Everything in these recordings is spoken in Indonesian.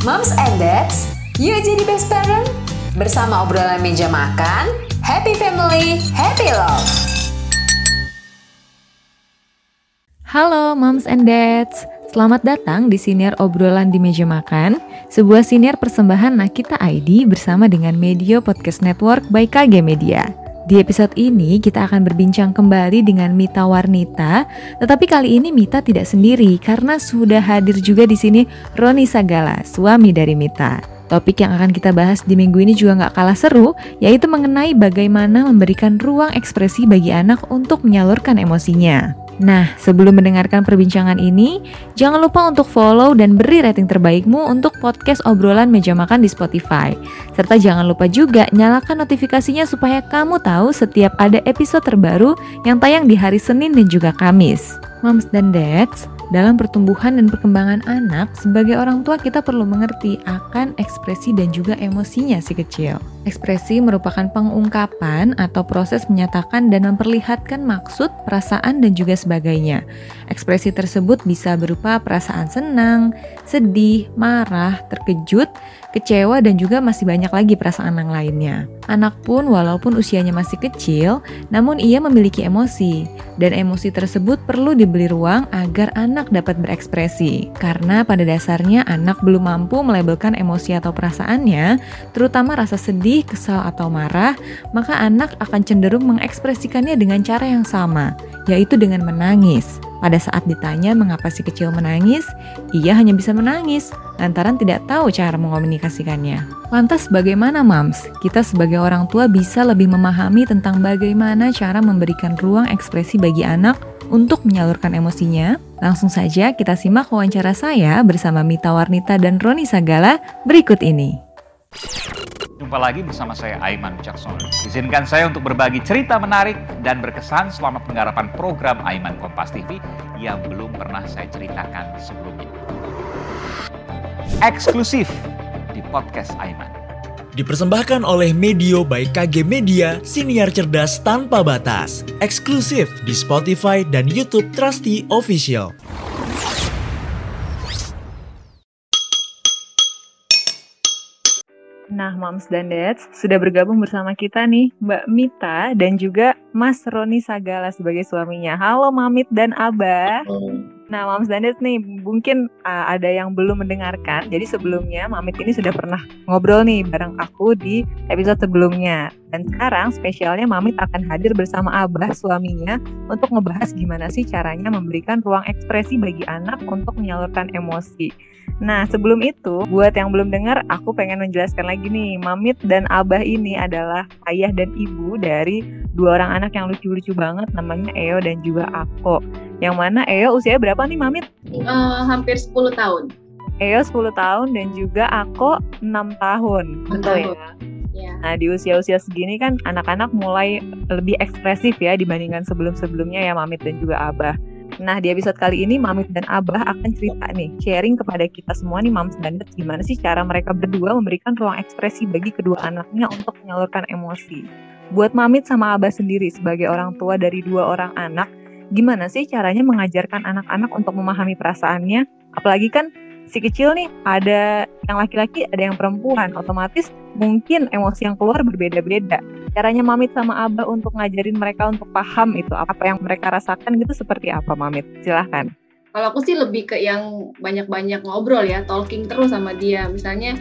Moms and Dads, yuk jadi best parent. Bersama obrolan meja makan, happy family, happy love. Halo Moms and Dads, selamat datang di siniar obrolan di meja makan, sebuah siniar persembahan Nakita ID bersama dengan Media Podcast Network by KG Media. Di episode ini kita akan berbincang kembali dengan Mita Warnita, tetapi kali ini Mita tidak sendiri karena sudah hadir juga di sini Roni Sagala, suami dari Mita. Topik yang akan kita bahas di minggu ini juga nggak kalah seru, yaitu mengenai bagaimana memberikan ruang ekspresi bagi anak untuk menyalurkan emosinya. Nah, sebelum mendengarkan perbincangan ini, jangan lupa untuk follow dan beri rating terbaikmu untuk podcast obrolan meja makan di Spotify. Serta jangan lupa juga nyalakan notifikasinya supaya kamu tahu setiap ada episode terbaru yang tayang di hari Senin dan juga Kamis. Moms dan dads, dalam pertumbuhan dan perkembangan anak, sebagai orang tua kita perlu mengerti akan ekspresi dan juga emosinya si kecil. Ekspresi merupakan pengungkapan atau proses menyatakan dan memperlihatkan maksud, perasaan, dan juga sebagainya. Ekspresi tersebut bisa berupa perasaan senang, sedih, marah, terkejut, kecewa, dan juga masih banyak lagi perasaan yang lainnya. Anak pun walaupun usianya masih kecil, namun ia memiliki emosi, dan emosi tersebut perlu diberi ruang agar anak dapat berekspresi. Karena pada dasarnya anak belum mampu melabelkan emosi atau perasaannya, terutama rasa sedih, kesal, atau marah, maka anak akan cenderung mengekspresikannya dengan cara yang sama, yaitu dengan menangis. Pada saat ditanya mengapa si kecil menangis, ia hanya bisa menangis lantaran tidak tahu cara mengomunikasikannya. Lantas bagaimana mams? Kita sebagai orang tua bisa lebih memahami tentang bagaimana cara memberikan ruang ekspresi bagi anak untuk menyalurkan emosinya? Langsung saja kita simak wawancara saya bersama Mita Warnita dan Roni Sagala berikut ini. Jumpa lagi bersama saya Aiman Wicaksono. Izinkan saya untuk berbagi cerita menarik dan berkesan selama penggarapan program Aiman Kompas TV yang belum pernah saya ceritakan sebelumnya. Eksklusif di podcast Aiman. Dipersembahkan oleh Medio by KG Media, siniar cerdas tanpa batas. Eksklusif di Spotify dan YouTube Trusty Official. Nah, Moms dan Dads sudah bergabung bersama kita nih Mbak Mita dan juga Mas Roni Sagala sebagai suaminya. Halo Mamit dan Abah. Nah, Moms dan Dads nih mungkin uh, ada yang belum mendengarkan. Jadi sebelumnya Mamit ini sudah pernah ngobrol nih bareng aku di episode sebelumnya. Dan sekarang spesialnya Mamit akan hadir bersama Abah suaminya untuk ngebahas gimana sih caranya memberikan ruang ekspresi bagi anak untuk menyalurkan emosi. Nah, sebelum itu, buat yang belum dengar, aku pengen menjelaskan lagi nih. Mamit dan Abah ini adalah ayah dan ibu dari dua orang anak yang lucu-lucu banget, namanya Eo dan juga Ako. Yang mana Eo usianya berapa nih, Mamit? Uh, hampir 10 tahun. Eo 10 tahun dan juga Ako 6 tahun. Betul ya? Ya. Nah, di usia-usia segini kan anak-anak mulai lebih ekspresif ya dibandingkan sebelum-sebelumnya ya Mamit dan juga Abah. Nah, di episode kali ini Mamit dan Abah akan cerita nih, sharing kepada kita semua nih Mams dan Dad gimana sih cara mereka berdua memberikan ruang ekspresi bagi kedua anaknya untuk menyalurkan emosi. Buat Mamit sama Abah sendiri sebagai orang tua dari dua orang anak, gimana sih caranya mengajarkan anak-anak untuk memahami perasaannya? Apalagi kan si kecil nih ada yang laki-laki, ada yang perempuan, otomatis mungkin emosi yang keluar berbeda-beda. Caranya Mamit sama Abah untuk ngajarin mereka untuk paham itu apa yang mereka rasakan gitu seperti apa Mamit? Silahkan. Kalau aku sih lebih ke yang banyak-banyak ngobrol ya, talking terus sama dia. Misalnya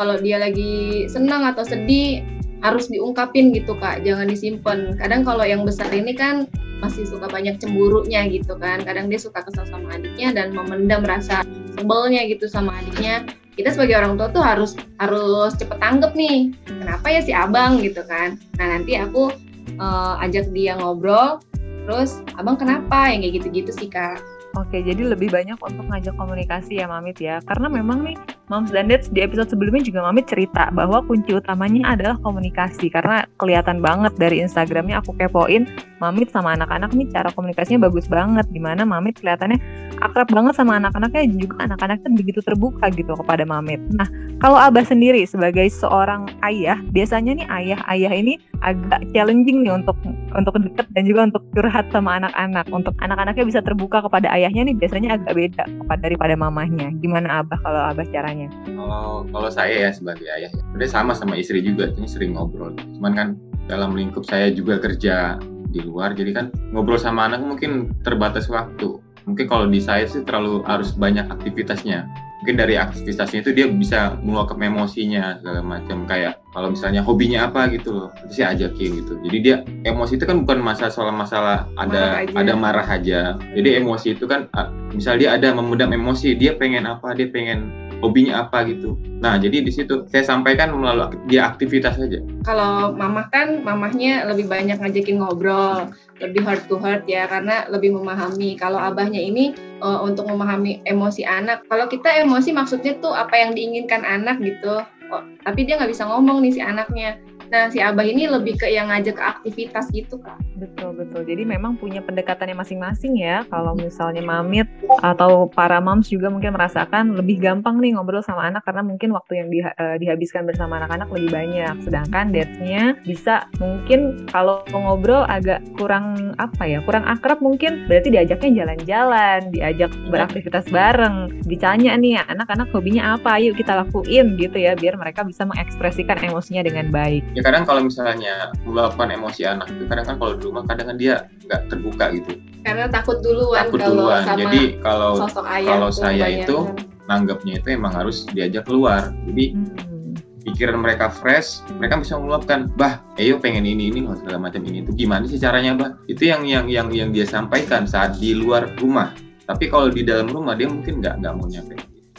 kalau dia lagi senang atau sedih harus diungkapin gitu kak, jangan disimpan. Kadang kalau yang besar ini kan masih suka banyak cemburunya gitu kan. Kadang dia suka kesal sama adiknya dan memendam rasa sebelnya gitu sama adiknya kita sebagai orang tua tuh harus harus cepet tanggep nih kenapa ya si abang gitu kan nah nanti aku uh, ajak dia ngobrol terus abang kenapa yang kayak gitu-gitu sih kak Oke, jadi lebih banyak untuk ngajak komunikasi ya Mamit ya. Karena memang nih Moms dan Dads di episode sebelumnya juga Mamit cerita bahwa kunci utamanya adalah komunikasi. Karena kelihatan banget dari Instagramnya aku kepoin Mamit sama anak-anak nih cara komunikasinya bagus banget. Di mana Mamit kelihatannya akrab banget sama anak-anaknya juga anak-anaknya begitu terbuka gitu kepada Mamit. Nah, kalau Abah sendiri sebagai seorang ayah, biasanya nih ayah-ayah ini agak challenging nih untuk untuk deket dan juga untuk curhat sama anak-anak. Untuk anak-anaknya bisa terbuka kepada ayahnya nih biasanya agak beda kepada daripada mamahnya. Gimana abah kalau abah caranya? Kalau kalau saya ya sebagai ayah, udah sama sama istri juga, ini sering ngobrol. Cuman kan dalam lingkup saya juga kerja di luar, jadi kan ngobrol sama anak mungkin terbatas waktu. Mungkin kalau di saya sih terlalu harus banyak aktivitasnya. Mungkin dari aktivitasnya itu dia bisa meluapkan emosinya segala macam. Kayak kalau misalnya hobinya apa gitu loh itu sih ajakin gitu. Jadi dia emosi itu kan bukan masalah soal masalah ada marah ada marah aja. Jadi emosi itu kan misal dia ada memendam emosi dia pengen apa dia pengen hobinya apa gitu. Nah, jadi di situ saya sampaikan melalui dia aktivitas saja. Kalau mamah kan mamahnya lebih banyak ngajakin ngobrol, lebih heart to heart ya karena lebih memahami. Kalau abahnya ini uh, untuk memahami emosi anak. Kalau kita emosi maksudnya tuh apa yang diinginkan anak gitu. Oh, tapi dia nggak bisa ngomong nih si anaknya. Nah, si Abah ini lebih ke yang ngajak ke aktivitas gitu, Kak. Betul, betul. Jadi memang punya pendekatannya masing-masing ya. Kalau misalnya Mamit atau para moms juga mungkin merasakan lebih gampang nih ngobrol sama anak karena mungkin waktu yang di, uh, dihabiskan bersama anak-anak lebih banyak. Sedangkan dads-nya bisa mungkin kalau ngobrol agak kurang apa ya, kurang akrab mungkin berarti diajaknya jalan-jalan, diajak beraktivitas bareng, ditanya nih anak-anak hobinya apa, yuk kita lakuin gitu ya biar mereka bisa mengekspresikan emosinya dengan baik ya kadang kalau misalnya meluapkan emosi anak itu kadang kan kalau di rumah kadang kan dia nggak terbuka gitu. Karena takut duluan takut duluan. sama jadi kalau kalau saya itu nanggapnya itu emang harus diajak keluar. Jadi hmm. pikiran mereka fresh mereka bisa meluapkan bah ayo pengen ini ini segala macam ini. Itu gimana sih caranya bah? Itu yang yang yang yang dia sampaikan saat di luar rumah. Tapi kalau di dalam rumah dia mungkin nggak nggak mau nyampe.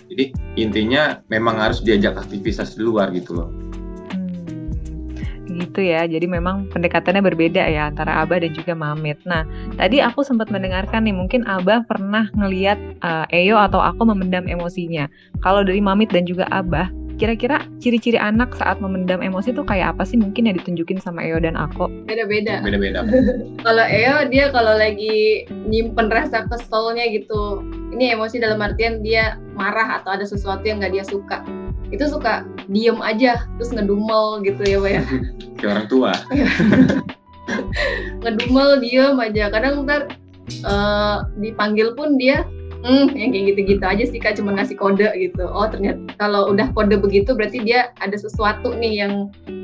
Jadi intinya memang harus diajak aktivitas di luar gitu loh gitu ya. Jadi memang pendekatannya berbeda ya antara Abah dan juga Mamit. Nah, tadi aku sempat mendengarkan nih mungkin Abah pernah ngeliat uh, Eyo atau aku memendam emosinya. Kalau dari Mamit dan juga Abah, kira-kira ciri-ciri anak saat memendam emosi itu kayak apa sih mungkin yang ditunjukin sama Eyo dan aku? Beda-beda. Beda-beda. kalau Eyo dia kalau lagi nyimpen rasa keselnya gitu, ini emosi dalam artian dia marah atau ada sesuatu yang nggak dia suka. Itu suka diem aja terus ngedumel gitu ya pak ya. Kayak orang tua. Ngedumel diem aja. Kadang ntar uh, dipanggil pun dia hmm yang kayak gitu-gitu aja sih kak cuma ngasih kode gitu oh ternyata kalau udah kode begitu berarti dia ada sesuatu nih yang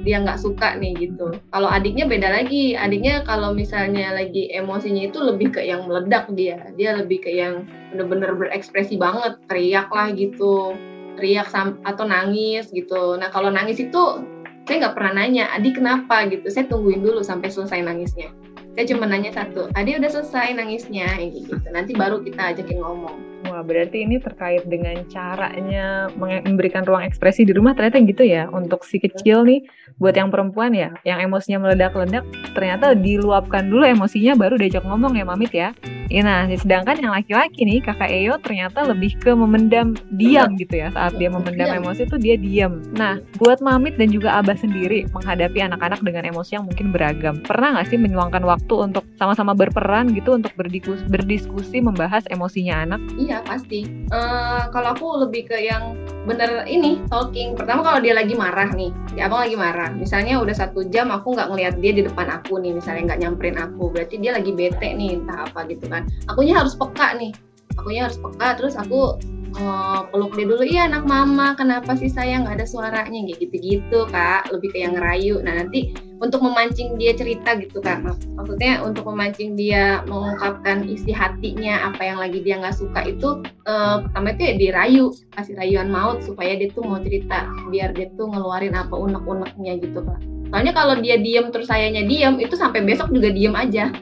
dia nggak suka nih gitu kalau adiknya beda lagi adiknya kalau misalnya lagi emosinya itu lebih ke yang meledak dia dia lebih ke yang bener-bener berekspresi banget teriak lah gitu teriak atau nangis gitu. Nah kalau nangis itu saya nggak pernah nanya, Adi kenapa gitu. Saya tungguin dulu sampai selesai nangisnya. Saya cuma nanya satu, Adi udah selesai nangisnya, gitu. Nanti baru kita ajakin ngomong. Wah, berarti ini terkait dengan caranya memberikan ruang ekspresi di rumah ternyata gitu ya. Untuk si kecil nih, buat yang perempuan ya, yang emosinya meledak-ledak, ternyata diluapkan dulu emosinya baru diajak ngomong ya, Mamit ya. Ya, nah, sedangkan yang laki-laki nih, kakak Eyo ternyata lebih ke memendam diam gitu ya. Saat dia memendam emosi itu dia diam. Nah, buat Mamit dan juga Abah sendiri menghadapi anak-anak dengan emosi yang mungkin beragam. Pernah nggak sih menyuangkan waktu untuk sama-sama berperan gitu untuk berdiskusi, berdiskusi membahas emosinya anak? Iya, pasti. Uh, kalau aku lebih ke yang bener ini talking. Pertama kalau dia lagi marah nih, ya abang lagi marah. Misalnya udah satu jam aku nggak ngelihat dia di depan aku nih, misalnya nggak nyamperin aku, berarti dia lagi bete nih entah apa gitu kan. Akunya harus peka nih akunya harus peka terus aku uh, peluk dia dulu iya anak mama kenapa sih sayang nggak ada suaranya? Kayak gitu-gitu kak. Lebih ke yang ngerayu. Nah nanti untuk memancing dia cerita gitu kak. Maksudnya untuk memancing dia mengungkapkan isi hatinya apa yang lagi dia nggak suka itu uh, pertama itu ya dirayu kasih rayuan maut supaya dia tuh mau cerita biar dia tuh ngeluarin apa unek-uneknya gitu kak. Soalnya kalau dia diem terus sayanya diem itu sampai besok juga diem aja.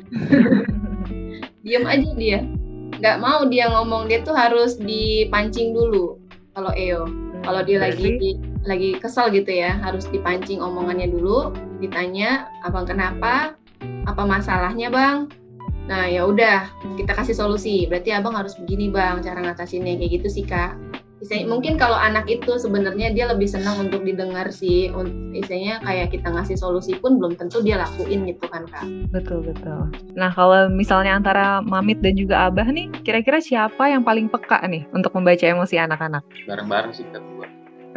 Diem aja dia nggak mau dia ngomong dia tuh harus dipancing dulu kalau Eo. Hmm, kalau dia lagi di, lagi kesal gitu ya harus dipancing omongannya dulu ditanya abang kenapa? Apa masalahnya bang? Nah ya udah kita kasih solusi. Berarti abang harus begini bang cara ngatasinnya. Kayak gitu sih kak Istilahnya, mungkin kalau anak itu sebenarnya dia lebih senang untuk didengar sih istilahnya kayak kita ngasih solusi pun belum tentu dia lakuin gitu kan kak. Betul betul. Nah kalau misalnya antara mamit dan juga abah nih kira-kira siapa yang paling peka nih untuk membaca emosi anak-anak? Bareng-bareng sih kita berdua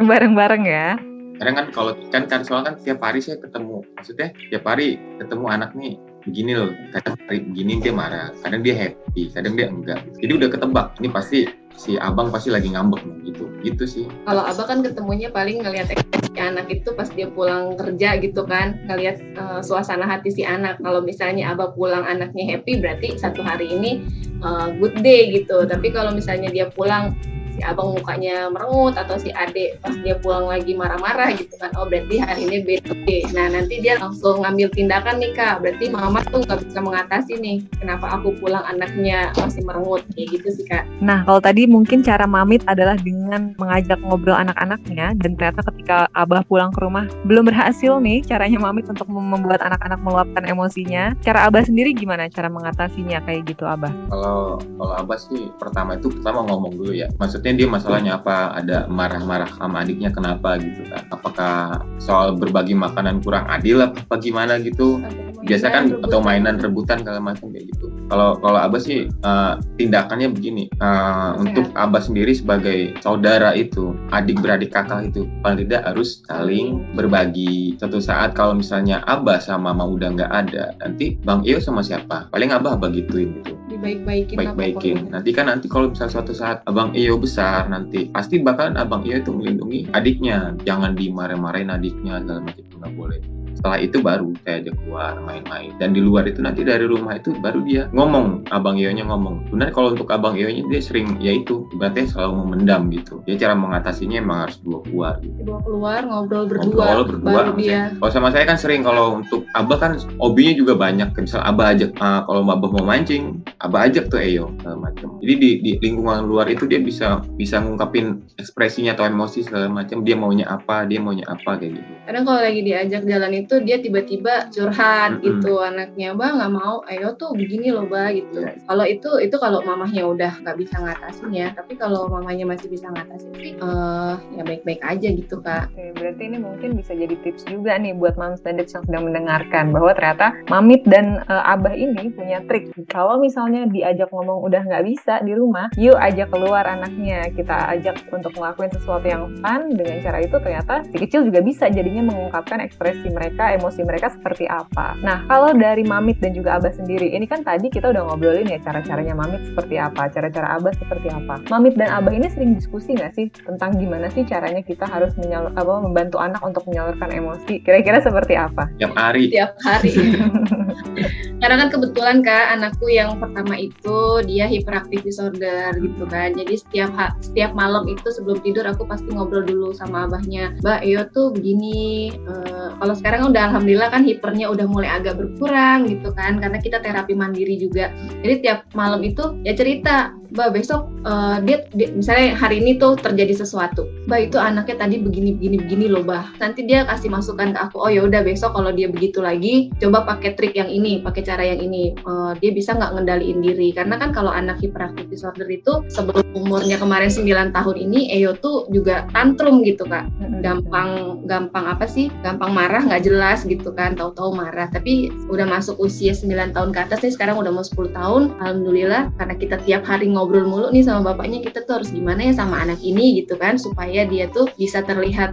bareng-bareng ya? Karena kan kalau kan kan soal kan tiap hari saya ketemu. Maksudnya tiap hari ketemu anak nih begini loh kadang hari begini dia marah kadang dia happy kadang dia enggak jadi udah ketebak ini pasti si abang pasti lagi ngambek gitu gitu sih Kalau abah kan ketemunya paling ngelihat ekspresi anak itu pas dia pulang kerja gitu kan, ngelihat eh, suasana hati si anak. Kalau misalnya abah pulang anaknya happy, berarti satu hari ini eh, good day gitu. Tapi kalau misalnya dia pulang si abang mukanya merengut atau si adik pas dia pulang lagi marah-marah gitu kan, oh berarti hari ini day. Nah nanti dia langsung ngambil tindakan nih kak, berarti mama tuh nggak bisa mengatasi nih, kenapa aku pulang anaknya masih merengut kayak gitu sih kak. Nah, kalau tadi mungkin cara mamit adalah dengan mengajak ngobrol anak-anaknya dan ternyata ketika abah pulang ke rumah belum berhasil nih caranya mamit untuk mem- membuat anak-anak meluapkan emosinya. Cara abah sendiri gimana cara mengatasinya kayak gitu abah? kalau kalau abah sih pertama itu pertama ngomong dulu ya maksudnya dia masalahnya apa ada marah-marah sama adiknya kenapa gitu kan apakah soal berbagi makanan kurang adil apa gimana gitu biasa kan atau mainan rebutan segala macam kayak gitu. Kalau kalau abah sih eh, tindakannya begini, Eh, untuk abah sendiri sebagai saudara itu, adik beradik kakak itu paling tidak harus saling berbagi. Suatu saat kalau misalnya abah sama mama udah nggak ada, nanti bang Iyo sama siapa? Paling abah abah gituin gitu dibaik-baikin baik-baikin. pokoknya. Nanti kan nanti kalau misalnya suatu saat abang Iyo besar nanti pasti bakalan abang Iyo itu melindungi adiknya. Jangan dimarah-marahin adiknya macam itu nggak boleh. Setelah itu baru saya ajak keluar main-main. Dan di luar itu nanti dari rumah itu baru dia ngomong, abang Iyo-nya ngomong. Benar kalau untuk abang Iyo-nya dia sering ya itu, berarti selalu memendam gitu. Dia cara mengatasinya emang harus dua keluar gitu. Dibawa keluar ngobrol berdua, Ngobrol berdua baru dia saya. Kalau sama saya kan sering kalau untuk abah kan hobinya juga banyak. Misal abah ajak ah, kalau abah mau mancing, abah ajak tuh Eyo segala macam. Jadi di, di lingkungan luar itu dia bisa bisa ngungkapin ekspresinya atau emosi segala macam. Dia maunya apa, dia maunya apa kayak gitu. kadang kalau lagi diajak jalan itu dia tiba-tiba curhat Mm-mm. gitu anaknya bah nggak mau ayo tuh begini loh bah gitu Iya. kalau itu itu kalau mamahnya udah nggak bisa ngatasin ya tapi kalau mamanya masih bisa ngatasin sih eh, ya baik-baik aja gitu kak Oke, berarti ini mungkin bisa jadi tips juga nih buat moms dan dads yang sedang mendengarkan bahwa ternyata mamit dan eh, abah ini punya trik. Kalau misalnya diajak ngomong udah nggak bisa di rumah, yuk ajak keluar anaknya. Kita ajak untuk ngelakuin sesuatu yang fun dengan cara itu ternyata si kecil juga bisa jadinya mengungkapkan ekspresi mereka, emosi mereka seperti apa. Nah, kalau dari mamit dan juga abah sendiri, ini kan tadi kita udah ngobrolin ya cara-caranya mamit seperti apa, cara-cara abah seperti apa. Mamit dan abah ini sering diskusi nggak sih tentang gimana sih caranya kita harus menyalur, apa, membantu anak untuk menyalurkan emosi? Kira-kira seperti apa? Tiap hari tiap hari karena kan kebetulan kak anakku yang pertama itu dia hyperactive disorder gitu kan jadi setiap ha- setiap malam itu sebelum tidur aku pasti ngobrol dulu sama abahnya mbak Iyo tuh begini eh, kalau sekarang udah alhamdulillah kan hipernya udah mulai agak berkurang gitu kan karena kita terapi mandiri juga. Jadi tiap malam itu ya cerita mbak besok eh, dia, dia- misalnya hari ini tuh terjadi sesuatu. Mbak itu anaknya tadi begini begini begini loh bah nanti dia kasih masukan ke aku oh ya udah besok kalau dia begitu lagi coba pakai trik yang ini pakai cara yang ini. Eh, dia bisa nggak ngendaliin diri. Karena kan kalau anak hyperactive disorder itu sebelum umurnya kemarin 9 tahun ini Eyo tuh juga tantrum gitu kak. Gampang gampang apa sih? Gampang marah nggak jelas gitu kan tahu-tahu marah. Tapi udah masuk usia 9 tahun ke atas nih sekarang udah mau 10 tahun. Alhamdulillah karena kita tiap hari ngobrol mulu nih sama bapaknya kita tuh harus gimana ya sama anak ini gitu kan supaya dia tuh bisa terlihat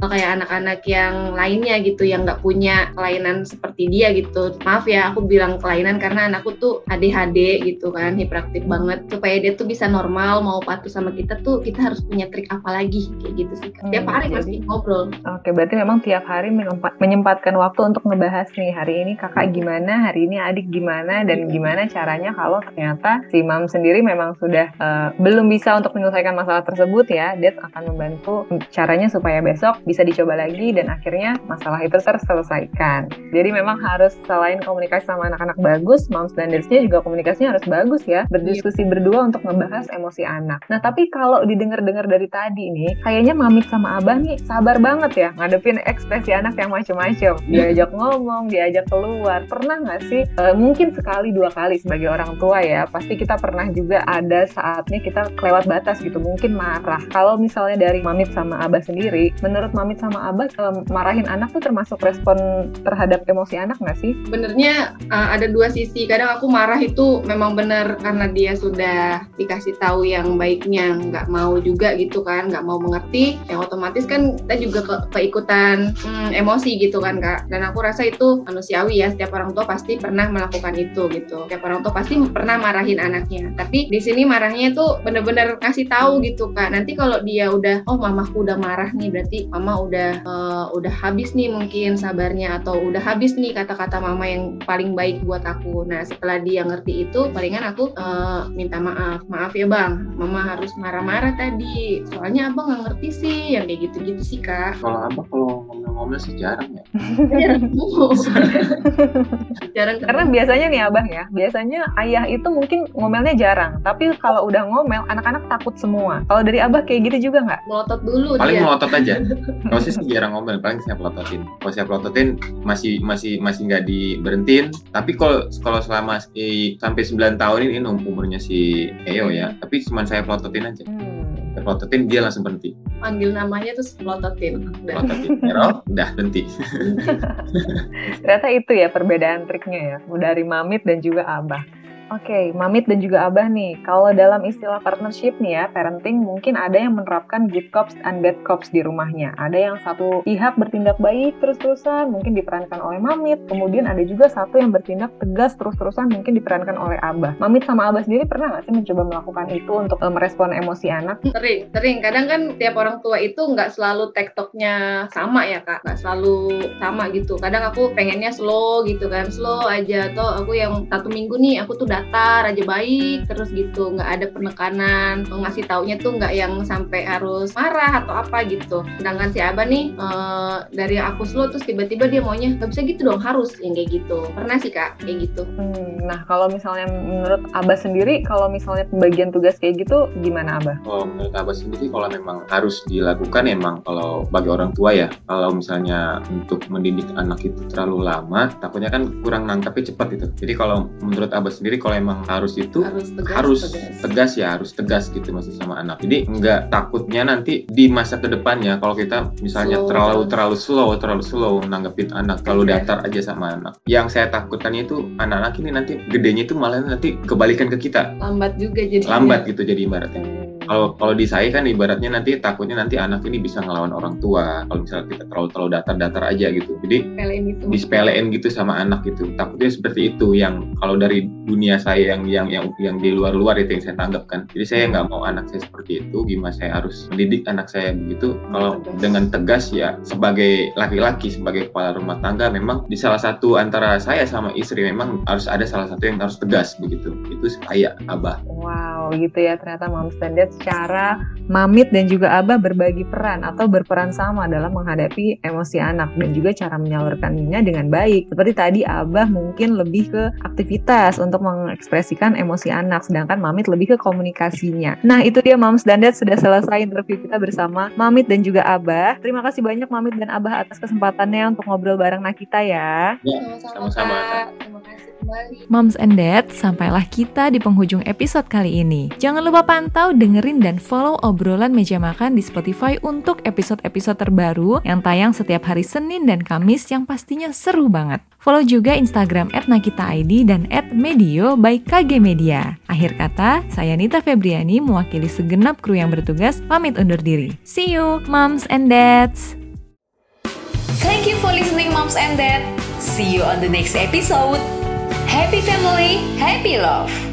kayak anak-anak yang lainnya gitu yang nggak punya kelainan seperti dia gitu. Maaf ya aku bilang kelainan karena anakku tuh ADHD gitu kan hiperaktif banget. Supaya dia tuh bisa normal mau patuh sama kita tuh kita harus punya trik apa lagi kayak gitu sih tiap Hmm, hari pasti ngobrol. Oke, berarti memang tiap hari menyempat- menyempatkan waktu untuk ngebahas nih hari ini kakak gimana, hari ini adik gimana, dan gimana caranya kalau ternyata si mam sendiri memang sudah eh, belum bisa untuk menyelesaikan masalah tersebut ya, Dad akan membantu caranya supaya besok bisa dicoba lagi dan akhirnya masalah itu terselesaikan. Jadi memang harus selain komunikasi sama anak-anak bagus, moms dan dadsnya juga komunikasinya harus bagus ya, berdiskusi berdua untuk ngebahas emosi anak. Nah tapi kalau didengar-dengar dari tadi nih, kayaknya mamit sama abah nih sabar banget ya ngadepin ekspresi anak yang macem-macem. Diajak ngomong, diajak keluar. Pernah nggak sih? eh, mungkin sekali dua kali sebagai orang tua ya, pasti kita pernah juga ada saatnya kita kelewat batas gitu, mungkin marah. Kalau misalnya dari mamit sama abah sendiri, menurut mamit sama abah um, marahin anak tuh termasuk respon terhadap emosi anak nggak sih? Sebenarnya uh, ada dua sisi. Kadang aku marah itu memang benar karena dia sudah dikasih tahu yang baiknya, nggak mau juga gitu kan, nggak mau mengerti. Yang otomatis kan kita juga ke keikutan hmm, emosi gitu kan kak. Dan aku rasa itu manusiawi ya. Setiap orang tua pasti pernah melakukan itu gitu. Setiap orang tua pasti pernah marahin anaknya. Tapi di sini marahnya itu bener-bener ngasih tahu gitu kak. Nanti kalau dia udah, oh mamaku udah marah nih, berarti mama udah uh, udah habis nih mungkin sabarnya atau udah habis nih kata-kata mama yang paling baik buat aku. Nah setelah dia ngerti itu, palingan aku uh, minta maaf, maaf ya bang, mama harus marah-marah tadi. Soalnya abang nggak ngerti sih, yang kayak gitu-gitu sih kak. Kalau abang kalau ngomel-ngomel sih jarang ya. jarang karena biasanya nih abang ya, biasanya ayah itu mungkin ngomelnya jarang, tapi kalau udah ngomel anak-anak takut semua. Kalau dari abah kayak gitu juga nggak? Melotot dulu Paling dia. melotot aja. Kalau sih jarang ngomel, paling saya pelototin. Kalau saya pelototin masih masih masih nggak diberhentiin. Tapi kalau kalau selama si, sampai 9 tahun ini, ini umurnya si Eo ya, tapi cuma saya pelototin aja. Hmm. Saya pelototin dia langsung berhenti. Panggil namanya terus melototin. Udah. Pelototin. Ero, udah berhenti. Ternyata itu ya perbedaan triknya ya, dari mamit dan juga abah. Oke, Mamit dan juga Abah nih, kalau dalam istilah partnership nih ya, parenting mungkin ada yang menerapkan good cops and bad cops di rumahnya. Ada yang satu pihak bertindak baik terus-terusan, mungkin diperankan oleh Mamit. Kemudian ada juga satu yang bertindak tegas terus-terusan, mungkin diperankan oleh Abah. Mamit sama Abah sendiri pernah nggak sih mencoba melakukan itu untuk uh, merespon emosi anak? Sering, sering. Kadang kan tiap orang tua itu nggak selalu tektoknya sama ya kak, nggak selalu sama gitu. Kadang aku pengennya slow gitu kan, slow aja. Atau aku yang satu minggu nih, aku tuh datar aja baik terus gitu. Nggak ada penekanan. Ngasih taunya tuh nggak yang sampai harus marah atau apa gitu. Sedangkan si abah nih uh, dari aku slow terus tiba-tiba dia maunya nggak bisa gitu dong harus. Yang kayak gitu. Pernah sih kak kayak gitu. Hmm, nah kalau misalnya menurut abah sendiri kalau misalnya pembagian tugas kayak gitu gimana abah? Kalau menurut abah sendiri kalau memang harus dilakukan emang kalau bagi orang tua ya kalau misalnya untuk mendidik anak itu terlalu lama takutnya kan kurang nangkapnya cepat itu jadi kalau menurut abah sendiri kalau emang harus itu harus tegas, harus tegas. tegas ya harus tegas gitu masih sama anak jadi nggak takutnya nanti di masa ke depannya kalau kita misalnya Slow terlalu terlalu slow terlalu slow nanggepin anak terlalu Oke. datar aja sama anak yang saya takutkannya itu anak-anak ini nanti gedenya itu malah nanti kebalikan ke kita lambat juga jadi lambat gitu jadi ibaratnya Hmm. Kalau kalau di saya kan ibaratnya nanti takutnya nanti anak ini bisa ngelawan orang tua. Kalau misalnya kita terlalu terlalu datar-datar aja gitu. Jadi gitu. disepelein gitu sama anak gitu. Takutnya seperti itu yang kalau dari dunia saya yang yang yang yang di luar luar itu yang saya tanggap kan. Jadi saya nggak mau anak saya seperti itu. Gimana saya harus mendidik anak saya begitu? Kalau Tegas. dengan tegas ya sebagai laki-laki sebagai kepala rumah tangga memang di salah satu antara saya sama istri memang harus ada salah satu yang harus tegas begitu. Itu saya abah. Wow, gitu ya ternyata Moms dan Dad secara Mamit dan juga Abah berbagi peran atau berperan sama dalam menghadapi emosi anak dan juga cara menyalurkannya dengan baik. Seperti tadi Abah mungkin lebih ke aktivitas untuk mengekspresikan emosi anak, sedangkan Mamit lebih ke komunikasinya. Nah itu dia Moms dan Dad sudah selesai interview kita bersama Mamit dan juga Abah. Terima kasih banyak Mamit dan Abah atas kesempatannya untuk ngobrol bareng Nakita ya. sama-sama Sama-sama, terima kasih Moms and Dad, sampailah kita di penghujung episode kali ini. Jangan lupa pantau, dengerin, dan follow obrolan meja makan di Spotify untuk episode-episode terbaru yang tayang setiap hari Senin dan Kamis yang pastinya seru banget. Follow juga Instagram @nakitaid dan @medio by KG Media. Akhir kata, saya Nita Febriani mewakili segenap kru yang bertugas pamit undur diri. See you, Moms and Dads! Thank you for listening moms and dad. See you on the next episode. Happy family, happy love.